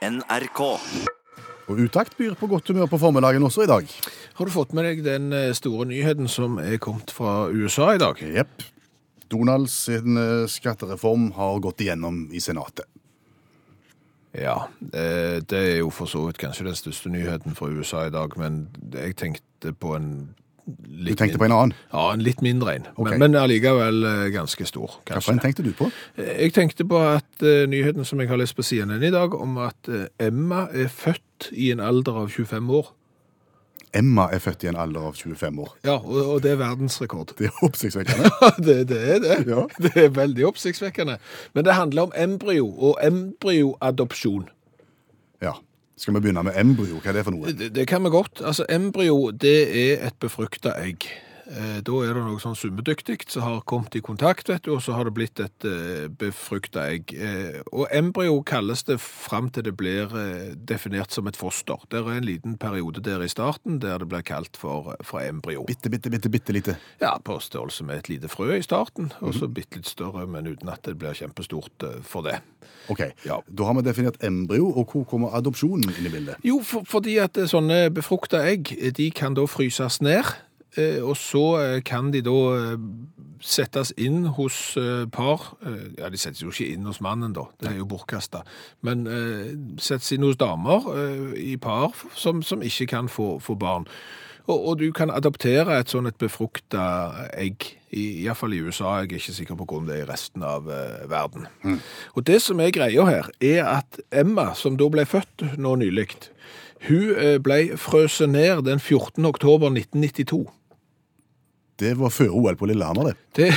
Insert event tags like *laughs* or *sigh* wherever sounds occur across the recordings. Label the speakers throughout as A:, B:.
A: NRK.
B: Og Utakt byr på godt humør på formiddagen også i dag.
C: Har du fått med deg den eh, store nyheten som er kommet fra USA i dag?
B: Jepp. Donalds sin eh, skattereform har gått igjennom i Senatet.
C: Ja, det er jo for så vidt kanskje den største nyheten fra USA i dag, men jeg tenkte på en
B: Du tenkte på en annen.
C: Ja, en litt mindre en,
B: Okay.
C: men, men allikevel eh, ganske stor,
B: Hvilken
C: kanskje.
B: tenkte du på?
C: Jeg tenkte på at uh, nyheten som jeg har lest på CNN i dag, om at uh, Emma er født i en alder av 25 år.
B: Emma er født i en alder av 25 år.
C: Ja, og, og det er verdensrekord.
B: Det er oppsiktsvekkende. *laughs*
C: det, det er det.
B: Ja.
C: Det er veldig oppsiktsvekkende. Men det handler om embryo og embryoadopsjon.
B: Ja. Skal vi begynne med embryo? Hva er det for noe?
C: Det, det kan vi godt. Altså, embryo, det er et befrukta egg. Eh, Da er det noe sånn summedyktig som har kommet i kontakt, vet du, og så har det blitt et eh, befrukta egg. Eh, Og embryo kalles det fram til det blir definert som et foster. Det er en liten periode der i starten der det blir kalt for, for embryo.
B: Bitte, bitte, bitte, bitte lite.
C: Ja, på størrelse med et lite frø i starten, og så bitte litt større, men uten at det blir kjempestort for det.
B: Ok,
C: Ja.
B: Da har vi definert embryo, og hvor kommer adopsjonen inn i bildet?
C: Jo, for, fordi at sånne befrukta egg, de kan da fryses ned, og så eh, kan de da eh, settes inn hos eh, par. Eh, Ja, de settes jo ikke inn hos mannen da, det er jo bortkasta. Men eh, settes inn hos damer eh, i par som, som ikke kan få, få barn. Og, og du kan adoptere et sånn et befrukta egg, i, i hvert fall i USA. Jeg er ikke sikker på hvordan det er i resten av eh, verden. Og det som er greia her, er at Emma, som da ble født nå nylig, hun eh, ble frøset ned den 14. oktober 1992.
B: Det var før OL på Lillehammer, det.
C: Det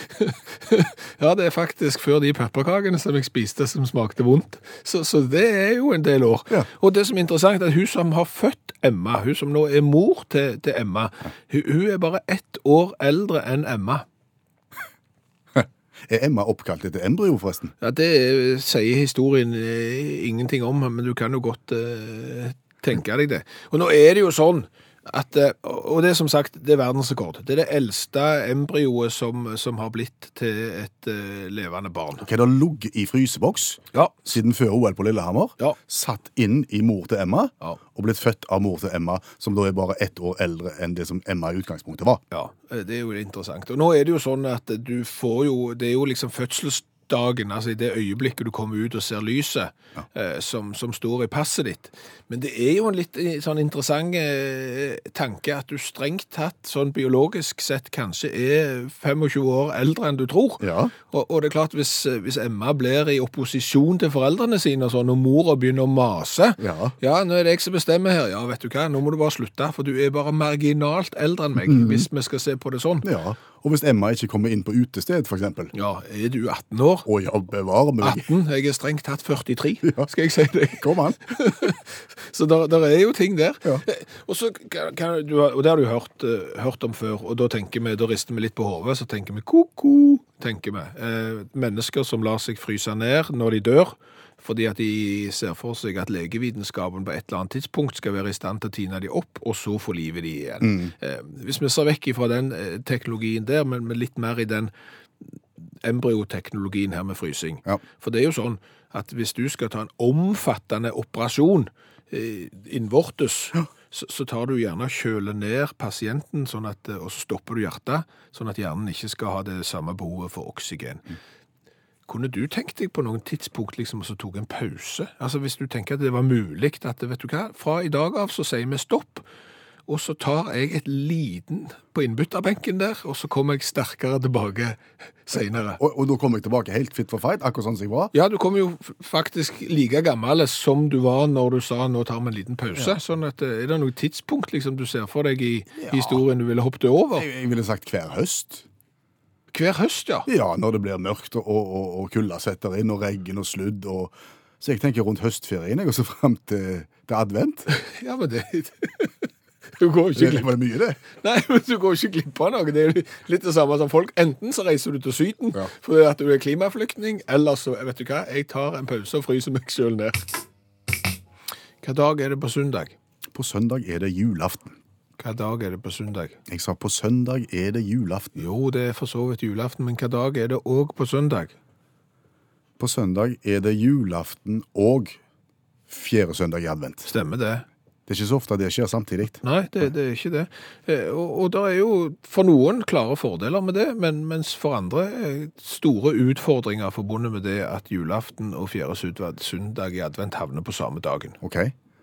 C: *laughs* Ja, det er faktisk før de pepperkakene som jeg spiste som smakte vondt. Så, så det er jo en del år.
B: Ja.
C: Og det som er interessant, er at hun som har født Emma, hun som nå er mor til, til Emma, hun, hun er bare ett år eldre enn Emma. *laughs*
B: Er Emma oppkalt etter embryo, forresten?
C: Ja, Det sier historien eh, ingenting om, men du kan jo godt uh, tenke deg det. Og nå er det jo sånn at, eh, og det er som sagt, det er verdensrekord. Det er det eldste embryoet som, som har blitt til et uh, levende barn.
B: Hva er har ligget i fryseboks
C: Ja,
B: siden før OL på Lillehammer?
C: Ja.
B: Satt inn i mor til Emma,
C: Ja.
B: og blitt født av mor til Emma, som da er bare ett år eldre enn det som Emma i utgangspunktet var.
C: ja, eh, det er jo interessant. Og nå er det jo sånn at du får jo, det er jo liksom fødselsdagen, altså i det øyeblikket du kommer ut og ser lyset, eh, som, som står i passet ditt. Men det er jo en litt eh, sånn interessant eh, tanke at du strengt tatt, sånn biologisk sett, kanskje er 25 år eldre enn du tror.
B: Ja.
C: Og, og det er klart, hvis, eh, hvis Emma blir i opposisjon til foreldrene sine, og sånn, og mora begynner å mase,
B: Ja.
C: ja, nå er det jeg som bestemmer her. Ja, vet du hva, nå må du bare slutte, for du er bare marginalt eldre enn meg, hvis vi skal se på det sånn.
B: ja. Og hvis Emma ikke kommer inn på utested, eksempel.
C: Ja, er du 18 år?
B: Å ja, bevare meg.
C: 18? Jeg er strengt tatt 43, *laughs* skal jeg si deg.
B: Kom an. *laughs*
C: Så der, der er jo ting der.
B: Ja.
C: Og, så kan, kan, du, og det har du hørt, eh, hørt om før, og da tenker vi, da rister vi litt på hodet, så tenker vi ko-ko, tenker vi. Eh, mennesker som lar seg fryse ned når de dør, fordi at de ser for seg at legevitenskapen på et eller annet tidspunkt skal være i stand til å tine de opp, og så få livet de igjen. Mm. hvis vi ser vekk fra den eh, teknologien der, men, litt mer i den embryoteknologien her med frysing.
B: Ja.
C: For det er jo sånn at hvis du skal ta en omfattende operasjon eh, innvortes, så, så tar du gjerne og kjøler ned pasienten, sånn at, eh, og så stopper du hjertet, sånn at hjernen ikke skal ha det samme behovet for oksygen. Kunne du tenkt deg på noen tidspunkt liksom, så tok en pause? Altså Hvis du tenker at det var mulig at vet du hva, fra i dag av så sier vi stopp, og så tar jeg et liten på innbytterbenken der, og så kommer jeg sterkere tilbake senere.
B: Og, og da kommer jeg tilbake helt fit for fight, akkurat sånn som jeg var.
C: Ja, du kommer jo faktisk like gammel som du var når du sa nå tar vi en liten pause. Sånn at eh, Er det noe tidspunkt liksom du ser for deg i historien du ville hoppet over?
B: Jeg, jeg ville sagt hver høst.
C: Hver høst, ja.
B: Ja, når det blir mørkt og, og, og kulda setter inn, og regn og sludd. Og... Så jeg tenker rundt høstferien, jeg, og så fram til, til advent. *laughs*
C: Ja, men det *laughs* Du går ikke glipp
B: var det mye, det.
C: Nei, men du går ikke glipp av noe. Det er litt det samme som folk. Enten så reiser du til Syden
B: Ja.
C: fordi at du er klimaflyktning, eller så vet du hva, jeg tar en pause og fryser meg sjøl ned. Hva dag er det på søndag?
B: På søndag er det julaften.
C: Hva dag er det på søndag?
B: Jeg sa på søndag er det julaften.
C: Jo, det er for så vidt julaften, men hva dag er det òg på søndag?
B: På søndag er det julaften og fjerde søndag i advent.
C: Stemmer det.
B: Det er ikke så ofte det skjer samtidig.
C: Nei, det, det er ikke det. Eh, Og, og det er jo for noen klare fordeler med det, men, mens for andre er store utfordringer forbundet med det at julaften og fjerde søndag i advent havner på samme dagen.
B: Ok,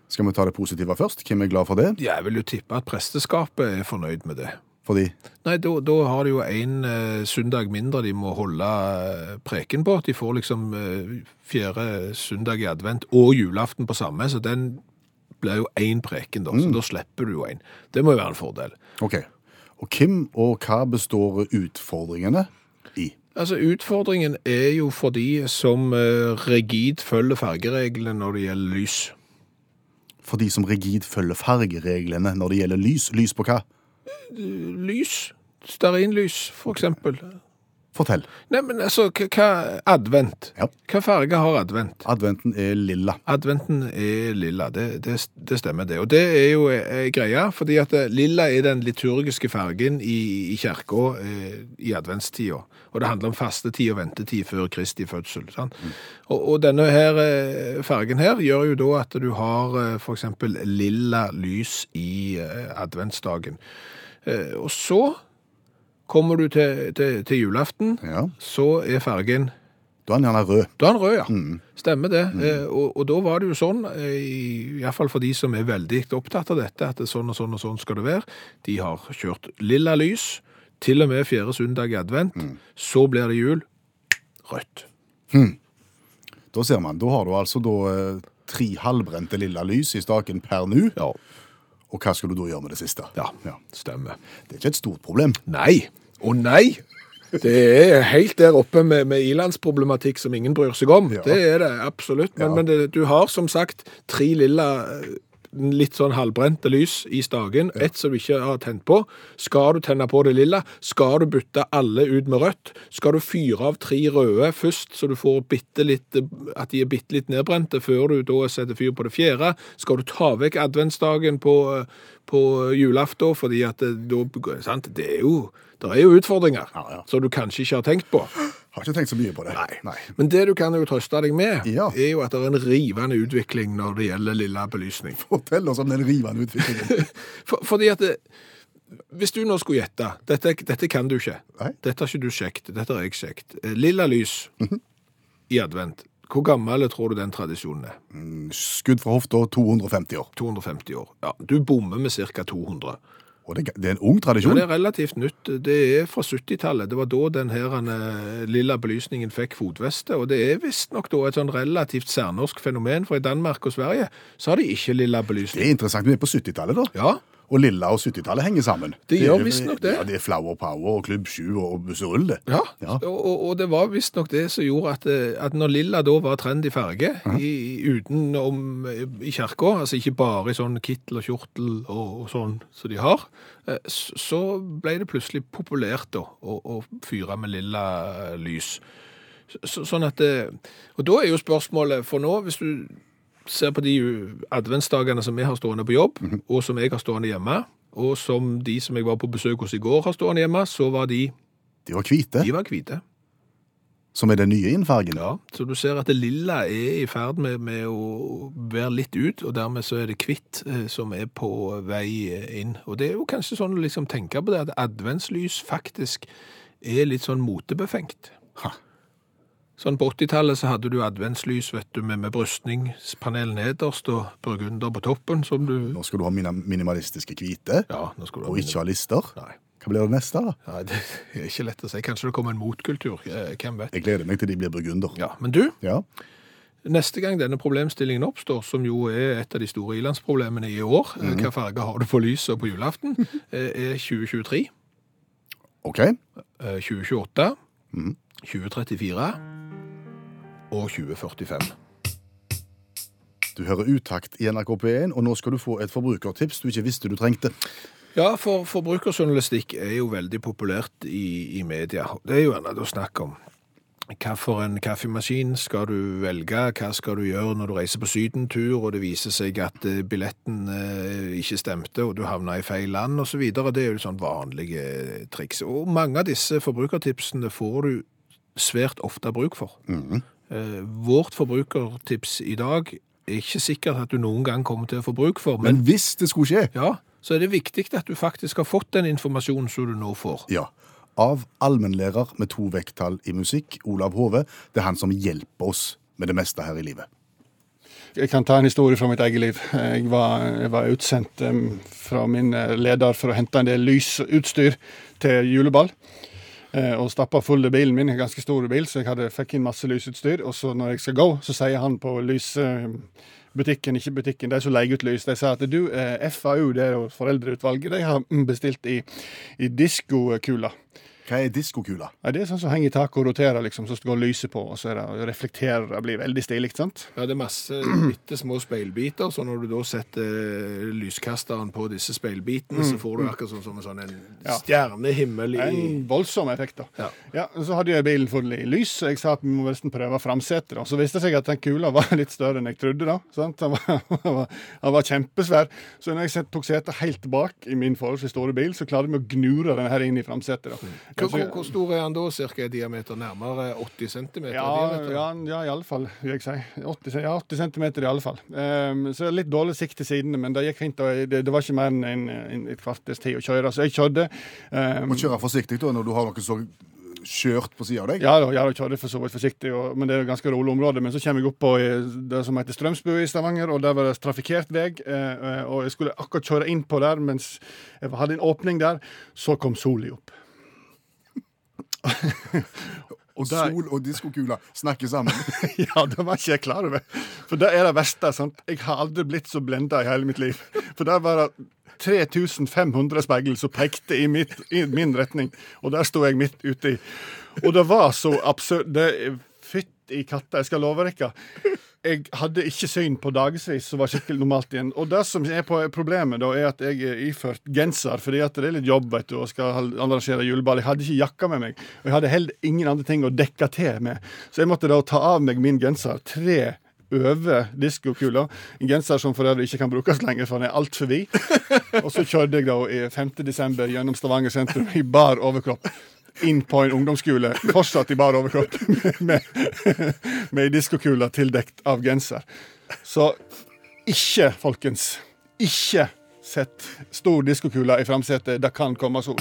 B: Skal vi ta det positive først? Hvem er glad for det?
C: Jeg vil jo tippe at presteskapet er fornøyd med det.
B: Fordi
C: Nei, da, da har de jo en eh, søndag mindre de må holde eh, preken på. De får liksom eh, fjerde søndag i advent og julaften på samme, så den blir jo én preken da, så da slipper du jo en. Det må jo være en fordel.
B: Ok. Og hvem og hva består utfordringene i?
C: Altså, Utfordringen er jo for de som eh, rigid følger fargereglene når det gjelder lys.
B: For de som rigid følger fargereglene når det gjelder lys. Lys på hva?
C: Lys, stearinlys for eksempel.
B: Fortell.
C: Nei, men altså, hva- advent?
B: Ja.
C: Hva farge har advent?
B: Adventen er lilla.
C: Adventen er lilla, det, det, det stemmer det. Og det er jo eh, greia, fordi at eh, lilla er den liturgiske fargen i, i kirka eh, i adventstida. Og det handler om fastetid og ventetid før Kristi fødsel. Sant? Og, og denne her eh, fargen her gjør jo da at du har eh, eksempel lilla lys i eh, adventsdagen. Eh, og så kommer du til, til, til julaften,
B: Ja.
C: så er fargen
B: Da er den gjerne rød.
C: da er den rød, ja. Stemmer det. Eh, og, og da var det jo sånn, iallfall i, i hvert fall for de som er veldig opptatt av dette, at det er sånn og sånn og sånn skal det være. De har kjørt lilla lys, til og med fjerde søndag i advent. Så blir det jul. Rødt.
B: Da ser man. Da har du altså da eh, tre halvbrente lilla lys i staken per nu.
C: Ja.
B: Og hva skal du da gjøre med det siste?
C: ja, stemmer.
B: Det er ikke et stort problem.
C: Nei. Å nei! Det er helt der oppe med, med ilandsproblematikk som ingen bryr seg om.
B: Ja.
C: Det er det absolutt. Men,
B: Ja.
C: men det, du har som sagt tre lilla eh, litt sånn halvbrente lys i stagen. Ett som du ikke har tent på. Skal du tenne på det lilla, skal du bytte alle ut med rødt. Skal du fyre av tre røde først, så du får bitte litt, at de er bitte litt nedbrente, før du da setter fyr på det fjerde. Skal du ta vekk adventsdagen på, på julaften, fordi at det, da, sant? det er jo det er jo utfordringer
B: Ja, ja.
C: som du kanskje ikke har tenkt på.
B: Har ikke tenkt så mye på det. Nei. Nei.
C: Men det du kan jo trøste deg med,
B: Ja.
C: er jo at det er en rivende utvikling når det gjelder lilla belysning.
B: Fortell oss om den rivende utviklingen. *laughs*
C: For, fordi at det, hvis du nå skulle gjette, dette, dette kan du ikke.
B: Nei.
C: Dette har ikke du sjekt, dette har jeg sjekt. Eh, Lilla lys i advent. Hvor gammel tror du den tradisjonen er?
B: Skudd fra hofta 250 år.
C: 250 år. Ja, du bommer med ca. 200.
B: Og det, det er en ung tradisjon?
C: Ja, det er relativt nytt. Det er fra 70-tallet. Det var da den her eh, lilla belysningen fikk fotveste. og det er visstnok da et sånn relativt særnorsk fenomen, for i Danmark og Sverige så har de ikke lilla belysning.
B: Det er interessant. Vi er på 70-tallet, da.
C: Ja,
B: Og Lilla og 70-tallet henger sammen.
C: Det gjør visstnok det.
B: Ja, Det er Flower Power og Klubb 7 og Busserull, det.
C: Ja,
B: Ja.
C: Og, og, det var visstnok det som gjorde at, eh, at når lilla da var trend i mm. i, utenom eh, i kirka, altså ikke bare i sånn kittel og kjortel og, og sånn som de har, eh, så ble det plutselig populært da å, å fyre med lilla lys. Så, sånn at, det... og da er jo spørsmålet, for nå, hvis du ser på de adventsdagene som vi har stående på jobb, og som jeg har stående hjemme, og som de som jeg var på besøk hos i går har stående hjemme, så var de,
B: De var hvite,
C: de var hvite.
B: som er den nye innfargen.
C: Ja, så du ser at det lilla er i ferd med, med å være litt ut, og dermed så er det kvitt eh, som er på vei inn. Og det er jo kanskje sånn å liksom tenke på det, at adventslys faktisk er litt sånn motebefengt.
B: Ha.
C: Sånn på 80-tallet så hadde du adventslys, vet du, med, med brystningspanel nederst og burgunder på toppen, som du...
B: Nå skal du ha mina- minimalistiske hvite,
C: Ja, nå skal du
B: og ikke ha lister.
C: Nei.
B: Hva blir det neste, da?
C: Nei, det er ikke lett å si. Kanskje det kommer en motkultur, eh, hvem vet.
B: Jeg gleder meg til de blir burgunder.
C: Ja, men du,
B: Ja.
C: Neste gang denne problemstillingen oppstår, som jo er et av de store ilandsproblemene i år, eh, hva farge har du på lyset på julaften, *laughs* eh, er 2023,
B: OK.
C: eh, 2028,
B: Mhm.
C: 2034 og 2045.
B: Du hører utakt i NRK P1, og nå skal du få et forbrukertips du ikke visste du trengte.
C: Ja, for forbrukerjournalistikk er jo veldig populært i, i media. Det er jo gjerne å snakke om hva for en kaffemaskin skal du velge, hva skal du gjøre når du reiser på sydentur, og det viser seg at eh, billetten eh, ikke stemte, og du havna i feil land, videre. Det er jo sånn vanlige eh, triks. Og mange av disse forbrukertipsene får du svært ofte bruk for.
B: Mhm.
C: Eh, Vårt forbrukertips i dag er ikke sikkert at du noen gang kommer til å få bruk for. Men,
B: Men hvis det skulle skje,
C: ja, så er det viktig at du faktisk har fått den informasjonen som du nå får.
B: ja. Av allmennlærer med to vekttall i musikk, Olav Hove, det er han som hjelper oss med det meste her i livet.
A: Jeg kan ta en historie fra mitt eget liv. Jeg var, jeg var utsendt fra min eh, leder for å hente en del lysutstyr til juleball. Eh, og stappa full i bilen min, en ganske stor bil, så jeg hadde, fikk inn masse lysutstyr. Og så når jeg skal gå, så sier han på lysbutikken, ikke butikken, de som leier ut lys, de sier at du, eh, FAU, det er foreldreutvalget, de har bestilt i, i diskokula.
B: Hva er diskokula?
A: Ja, det er sånn som henger i taket og roterer, liksom, så går lyset på, og så er det, og reflekterer det blir veldig stilig, ikke sant?
C: Ja, det er masse bitte små speilbiter, så når du da setter eh, lyskasteren på disse speilbitene, så får du akkurat sånn som en sånn en
A: Ja.
C: stjernehimmel i
A: En voldsom effekt, da.
C: Ja.
A: Ja, og Så hadde jeg bilen full i lys, så jeg sa at vi må nesten prøve framsetet. da. Så viste det seg at den kula var litt større enn jeg trodde. da. Sant? Den, var, *laughs* den, var, den var kjempesvær. Så når jeg tok setet helt bak i min forholdsvis store bil, så klarte vi å gnure den her inn i framsetet. da.
C: Hvor, hvor, hvor stor er han da, cirka i diameter? Nærmere 80 cm?
A: ja, ja, ja, i alle fall, vil jeg si. 80, ce- ja, 80 cm i alle fall. Um, så litt dårlig sikt til sidene, men det gikk fint. og Det, det var ikke mer enn en, en, et kvarters tid å kjøre, så jeg kjørte. Um,
B: Må kjøre forsiktig da, når du har noe så kjørt på sida av deg.
A: Ja da, ja, da kjørte for så vidt forsiktig, og, men det er et ganske rolig område. Men så kommer jeg opp på eh, det som heter Strømsbu i Stavanger, og der var det trafikkert vei. Eh, eh, og jeg skulle akkurat kjøre inn på der mens jeg hadde en åpning der. Så kom sola opp.
B: Og
A: der-
B: sol og diskokula snakker sammen. *laughs*
A: ja, det var ikke jeg klar over. For det er det verste. sant? Jeg har aldri blitt så blenda i hele mitt liv. For der var det 3500 speil som pekte i, mitt, i min retning, og der sto jeg midt uti. Og det var så absurd det- Fytt i katta, jeg skal love dere. Jeg hadde ikke syn på dagevis som var skikkelig normalt igjen. Og det som er på problemet, da, er at jeg er iført genser, fordi at det er litt jobb vet du, og skal arrangere juleball. Jeg hadde ikke jakka med meg, og jeg hadde heller ingen andre ting å dekke til med. Så jeg måtte da ta av meg min genser. Tre over diskokula. En genser som for øvrig ikke kan brukes lenger, for den er altfor vid. *laughs* Og så kjørte jeg da i 5. desember gjennom Stavanger sentrum i bar overkropp. Inn på en ungdomsskole, fortsatt i bar overkropp, med, med diskokula tildekt av genser. Så ikke, folkens, ikke sett stor diskokule i framsetet. Det kan komme sol.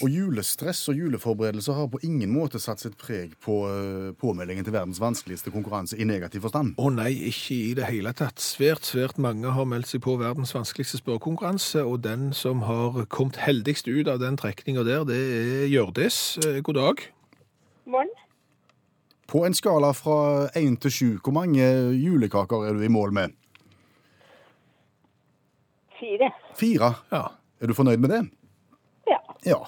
B: Og julestress og juleforberedelser har på ingen måte satt sitt preg på eh, påmeldingen til verdens vanskeligste konkurranse i negativ forstand.
C: Å nei, ikke i det hele tatt. Svært, svært mange har meldt seg på verdens vanskeligste spørrekonkurranse, og den som har kommet heldigst ut av den trekninga der, det er Hjørdis. Eh, God dag.
D: Morgen.
B: På en skala fra én til sju, hvor mange julekaker er du i mål med?
D: Fire.
B: Fire.
C: Ja.
B: Er du fornøyd med det?
D: Ja.
B: Ja.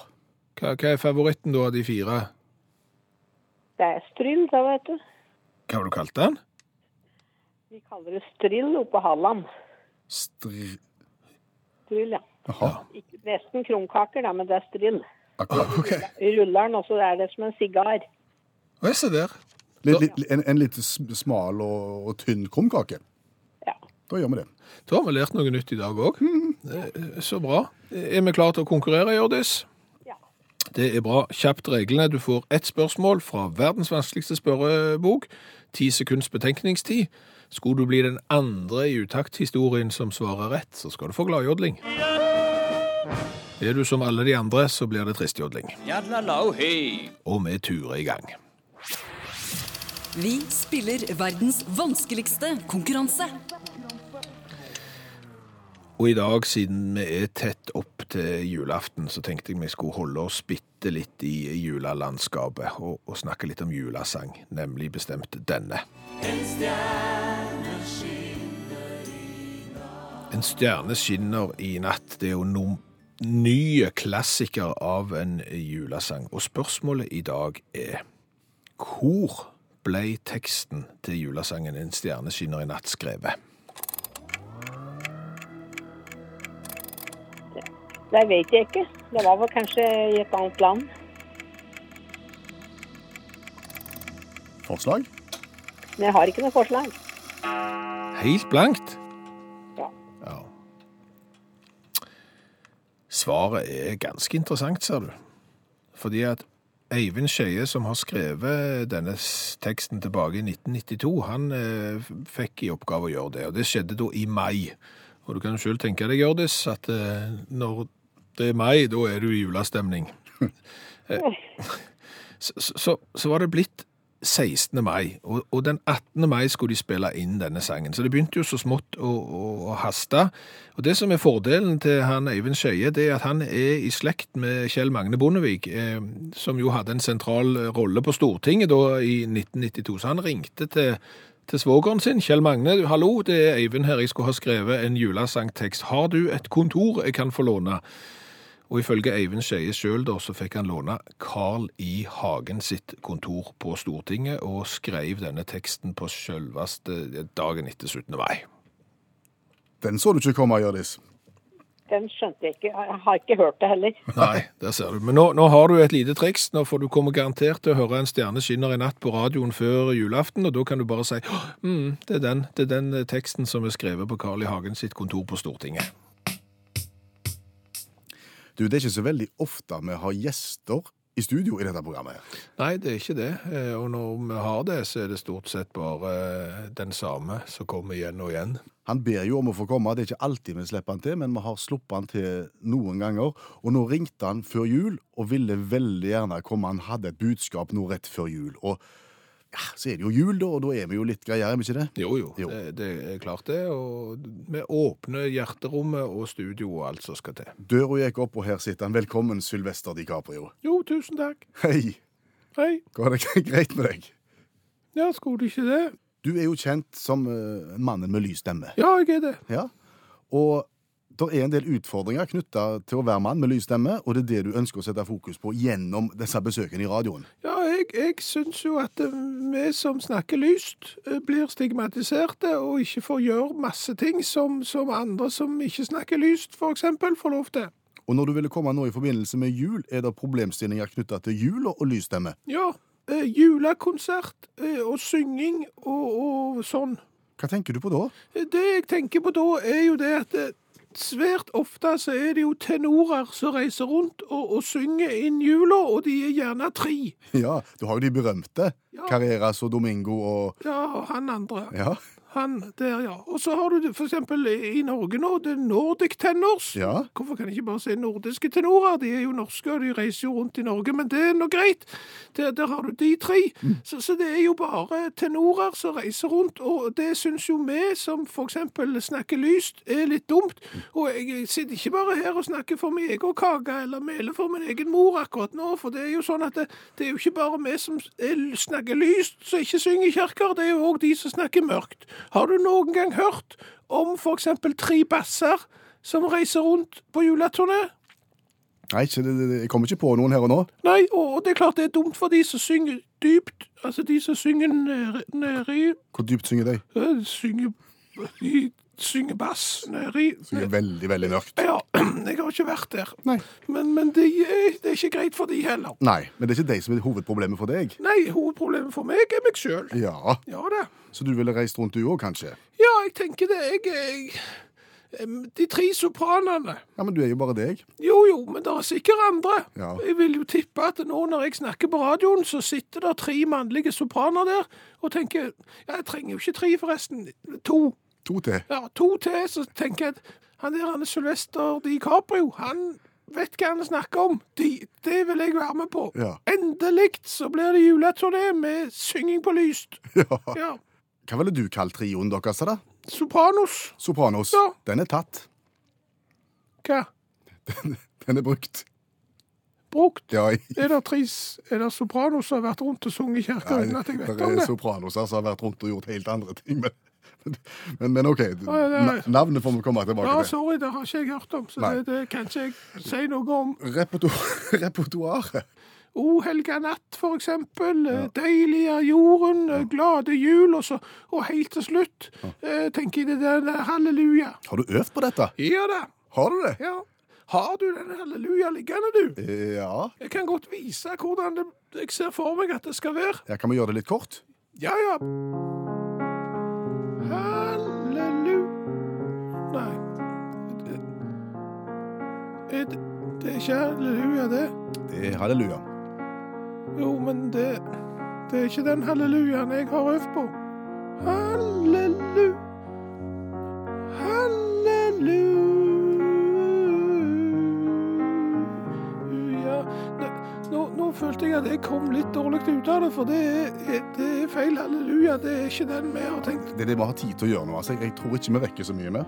C: Hva, hva er favoritten da av de fire?
D: Det er stryll, da, vet du.
C: Hva har du kalt den?
D: Vi kaller det stryll oppe på Halland.
B: Stri...
D: Stryll, ja.
B: Jaha.
D: Ikke, nesten krumkaker, da, men det er stryll.
B: Akkurat.
C: Ok.
D: Ruller den, og så er det som en sigar.
C: Å, Se der.
B: Litt, litt, en, en litt smal og, og tynn krumkake.
D: Ja.
B: Da gjør vi det.
C: Da har vi lært noe nytt i dag òg. Så bra. Er vi klare til å konkurrere, Hjørdis? Det er bra. Kjapt reglene. Du får ett spørsmål fra verdens vanskeligste spørrebok. Ti sekunds betenkningstid. Skulle du bli den andre i utakthistorien som svarer rett, så skal du få gladjodling. Er du som alle de andre, så blir det tristjodling. Og vi turer i gang.
E: Vi spiller verdens vanskeligste konkurranse.
C: Og i dag, siden vi er tett opp til julaften, så tenkte jeg vi skulle holde oss bitte litt i julelandskapet og, og snakke litt om julesang, nemlig bestemt denne. En stjerne skinner i natt. Det er jo noen nye klassiker av en julesang. Og spørsmålet i dag er hvor ble teksten til julesangen En stjerne skinner i natt skrevet?
D: Det vet jeg ikke. Det var vel kanskje i et annet land.
B: Forslag?
D: Men jeg har ikke noe forslag.
C: Helt blankt?
D: Ja.
C: Ja. Svaret er ganske interessant, ser du. Fordi at Eivind Skeie, som har skrevet denne teksten tilbake i 1992, han eh, fikk i oppgave å gjøre det, og det skjedde da i mai. Og du kan jo selv tenke deg, Hjørdis, at eh, når det er mai, da er du i julestemning. *laughs* Eh, så, så, så var det blitt 16. mai, og, og den 18. mai skulle de spille inn denne sangen. Så det begynte jo så smått å, å, å haste. Og det som er fordelen til han Eivind Skeie, det er at han er i slekt med Kjell Magne Bondevik, eh, som jo hadde en sentral rolle på Stortinget da i 1992. Så han ringte til, til svogeren sin, Kjell Magne. Hallo, det er Eivind her, jeg skulle ha skrevet en julesangtekst. Har du et kontor jeg kan få låne? Og ifølge Eivind Skeie sjøl så fikk han låne Carl I. Hagen sitt kontor på Stortinget, og skrev denne teksten på sjølveste dagen etter 17. mai.
B: Den så du ikke komme, Hjørdis.
D: Den skjønte jeg ikke. Jeg har ikke hørt det heller.
C: Nei, der ser du. Men nå, nå har du et lite triks. Nå får du komme garantert til å høre en stjerne skinner i natt på radioen før julaften, og da kan du bare si mm, det, er den, det er den eh, teksten som er skrevet på Carl I. Hagen sitt kontor på Stortinget.
B: Du, Det er ikke så veldig ofte vi har gjester i studio i dette programmet.
C: Nei, det er ikke det. Eh, Og når vi har det, så er det stort sett bare eh, den samme som kommer igjen og igjen.
B: Han ber jo om å få komme, det er ikke alltid vi slipper han til, men vi har sluppet han til noen ganger. Og nå ringte han før jul og ville veldig gjerne komme. Han hadde et budskap nå rett før jul. Og ja, så er det jo jul, da, og da er vi jo litt greiere, er vi ikke det?
C: Jo, jo,
B: Jo.
C: Det, det er klart det. Og vi åpner hjerterommet og studio og alt som skal til.
B: Døra gikk opp, og her sitter han. Velkommen, Sylvester DiCaprio.
C: Jo, tusen takk.
B: Hei,
C: Hei.
B: går det *laughs* greit med deg?
C: Ja, skulle ikke det?
B: Du er jo kjent som uh, mannen med lys stemme.
C: Ja, jeg er det.
B: Ja. Og det er en del utfordringer knytta til å være mann med lys stemme, og det er det du ønsker å sette fokus på gjennom disse besøkene i radioen.
C: Ja, jeg, jeg syns jo at eh, vi som snakker lyst, eh, blir stigmatiserte og ikke får gjøre masse ting som, som andre som ikke snakker lyst, eksempel, får lov til.
B: Og når du ville komme nå i forbindelse med jul, er det problemstillinger knytta til jul og lysstemme.
C: Ja, eh, julekonsert eh, og synging og, og sånn.
B: Hva tenker du på da?
C: Det jeg tenker på da, er jo det at eh, svært ofte så er det jo tenorer som reiser rundt og, og synger inn jula, og de er gjerne tre.
B: Ja, du har jo de berømte.
C: Ja.
B: Carreras og Domingo og
C: Ja, og han andre.
B: Ja.
C: Han der, ja. Og så har du for eksempel i Norge nå, det er Nordic Tenors.
B: Ja.
C: Hvorfor kan jeg ikke bare si nordiske tenorer? De er jo norske, og de reiser jo rundt i Norge, men det er nå greit. Der, der har du de tre. Så, så det er jo bare tenorer som reiser rundt, og det syns jo vi som for eksempel snakker lyst, er litt dumt. Og jeg sitter ikke bare her og snakker for min egen kake, eller meler for min egen mor akkurat nå, for det er jo sånn at det, det er jo ikke bare vi som er, snakker lyst, som ikke synger i kirker, det er jo òg de som snakker mørkt. Har du noen gang hørt om eksempel tre basser som reiser rundt på juleturné?
B: Nei, jeg kommer ikke på noen her og nå.
C: Nei, og det er klart det er dumt for de som synger dypt, altså de som synger nedi
B: Hvor dypt synger de?
C: øh, synger, de synger bass nedi
B: Synger veldig, veldig mørkt.
C: ja, *clears throat* jeg har ikke vært der.
B: Nei.
C: Men, men det, er, det er ikke greit for de heller.
B: Nei, men det er ikke de som er hovedproblemet for deg.
C: Nei, hovedproblemet for meg er meg sjøl.
B: Ja,
C: Ja da.
B: Så du ville reist rundt du òg, kanskje?
C: Ja, jeg tenker det. Jeg, jeg De tre sopranene.
B: Ja, men du er jo bare deg.
C: Jo, jo, men det er sikkert andre.
B: Ja.
C: Jeg vil jo tippe at nå når jeg snakker på radioen, så sitter det tre mannlige sopraner der og tenker Ja, jeg trenger jo ikke tre, forresten. To.
B: To til.
C: Ja, to til. Så tenker jeg at han der han er Sylvester DiCaprio, han vet hva han snakker om. De, det vil jeg være med på.
B: Ja.
C: Endelig så blir det juleturné med synging på lyst. *laughs*
B: Ja.
C: Ja.
B: Hva ville du kalt trioen deres, da?
C: Sopranos.
B: Sopranos.
C: Ja.
B: Den er tatt.
C: Hva?
B: Den er brukt.
C: Brukt?
B: Ja, i-
C: Er det tris, er det sopranos som har vært rundt og sunget i kirka uten at jeg vet
B: det
C: om det?
B: sopranoser som har vært rundt og gjort helt andre ting. Men, men, men OK,
C: ja,
B: navnet får vi komme tilbake til.
C: Ja, sorry, det har ikke jeg hørt om, så det, det kan ikke jeg si noe om.
B: Reperto- *laughs* Repertoaret.
C: O helga natt, for eksempel. Ja. Deilig er jorden, ja. glade jul, og, så, og helt til slutt eh, tenker jeg det der halleluja.
B: Har du øvd på dette?
C: Ja da.
B: Har du det?
C: Ja. Har du den halleluja liggende, du?
B: Ja.
C: Jeg kan godt vise hvordan det, jeg ser for meg at det skal være.
B: ja. Kan vi gjøre det litt kort?
C: Ja, ja. Hallelu... Nei. Det, det, det er ikke halleluja, det.
B: Det er halleluja.
C: Jo, men det, det er ikke den hallelujaen jeg har øvd på. Hallelu... Halleluja Ne- nå, nå følte jeg at jeg kom litt dårlig ut av det, for det er, det er feil halleluja. Det er ikke den vi har tenkt.
B: Det er det vi har tid til å gjøre nå. Altså. Jeg tror ikke vi rekker så mye mer.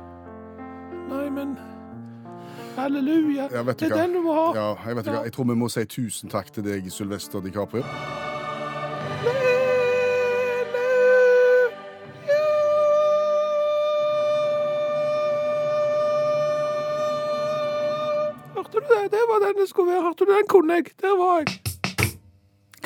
C: Halleluja.
B: Ja,
C: det er den du må ha.
B: Ja, jeg vet ikke hva. Jeg tror vi må si tusen takk til deg, Sylvester DiCaprio.
C: Hørte du det? Det var den det skulle være. Hørte du den kunne jeg. Der var jeg.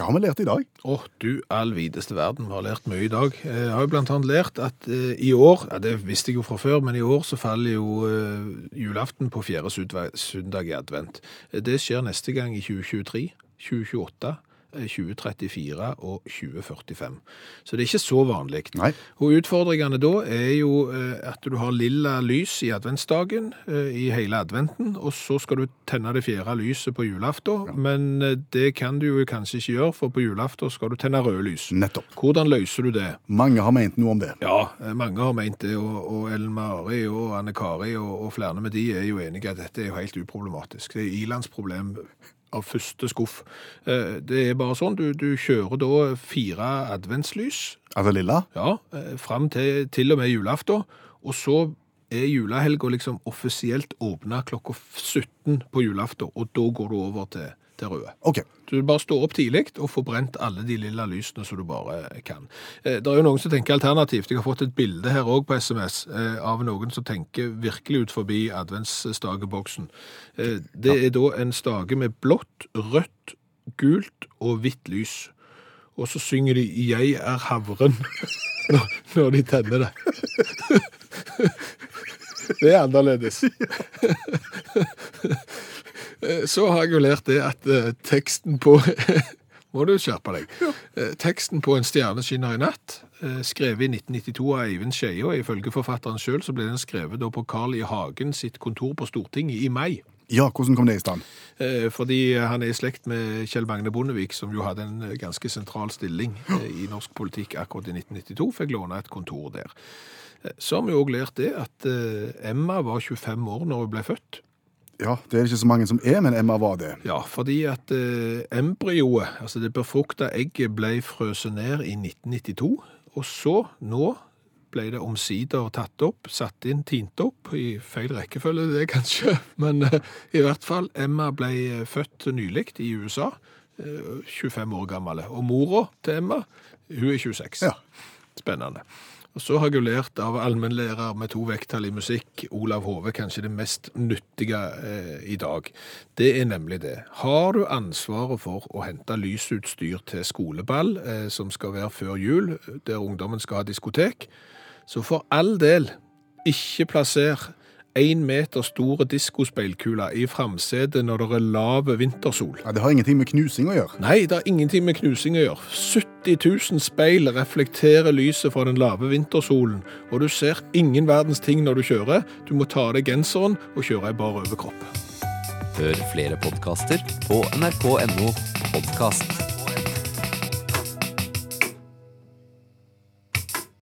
B: Har vi lært i dag?
C: Å, du all videste verden, vi har lært mye i dag. Eh, Jeg har jo blant annet lært at eh, i år, ja det visste jeg jo fra før, men i år så faller jo eh, julaften på fjerde søndag i advent. Det skjer neste gang i 2023, 2028, eh, 2034 og 2045. Så det er ikke så vanlig.
B: Nei.
C: Og utfordringene da er jo eh, at du har lilla lys i adventsdagen, eh, i hele adventen, og så skal du tenne det fjerde lyset på julaften, men eh, det kan du jo kanskje ikke gjøre, for på julaften skal du tenne røde lys.
B: Nettopp.
C: Hvordan løser du det?
B: Mange har ment noe om det.
C: Ja, eh, mange har ment det, og, og Ellen Mari og Anne Kari og, og flere med de er jo enige at dette er jo helt uproblematisk. Det er ilandsproblem av første skuff. Eh, Det er bare sånn, du, du kjører da fire adventslys,
B: Altså lilla?
C: ja, eh, fram til, til og med julaften, og så er julehelga liksom offisielt åpna klokka 17 på julaften, og da går du over til, til røde.
B: OK.
C: Du bare står opp tidlig og får brent alle de lilla lysene som du bare kan. Eh, Det er jo noen som tenker alternativt. Jeg har fått et bilde her òg på SMS eh, av noen som tenker virkelig ut forbi adventsstageboksen. Eh, Det er da en stage med blått, rødt, gult og hvitt lys. Og så synger de 'Jeg er havren' *laughs* når de tenner det. Det er annerledes. *laughs* Eh, Så har jeg jo lært det at eh, teksten på *laughs* Må du skjerpe deg. Eh, Teksten på En stjerne skinner i natt, skrevet i 1992 av Eivind Skeie, og ifølge forfatteren sjøl så ble den skrevet på Carl I. Hagen sitt kontor på Stortinget i mai.
B: Ja, hvordan kom det i stand?
C: Fordi han er i slekt med Kjell Magne Bondevik, som jo hadde en ganske sentral stilling i norsk politikk akkurat i 1992. Fikk låne et kontor der. Eh, Så har vi òg lært det at eh, Emma var 25 år når hun ble født.
B: Ja, Det er det ikke så mange som er, men Emma var det.
C: Ja, fordi at eh, embryoet, altså det befrukta egget, ble frøset ned i 1992. Og så, nå, ble det omsider tatt opp, satt inn, tint opp, i feil rekkefølge det kanskje, *laughs* men i hvert fall, Emma ble født nylig i USA, eh, 25 år gammel, og mora til Emma, hun er 26.
B: Ja.
C: Spennende. Og så har jeg jo lært av allmennlærer med to vekttall i musikk, Olav Hove, kanskje det mest nyttige eh, i dag. Det er nemlig det. Har du ansvaret for å hente lysutstyr til skoleball, eh, som skal være før jul, der ungdommen skal ha diskotek, så for all del, ikke plasser en meter store diskospeilkule i framsetet når det er lav vintersol.
B: Ja, Det har ingenting med knusing å gjøre.
C: Nei, det har ingenting med knusing å gjøre. 70 000 speil reflekterer lyset fra den lave vintersolen, og du ser ingen verdens ting når du kjører. Du må ta av deg genseren og kjøre i bar overkropp.
F: Hør flere podkaster på nrk.no podkast.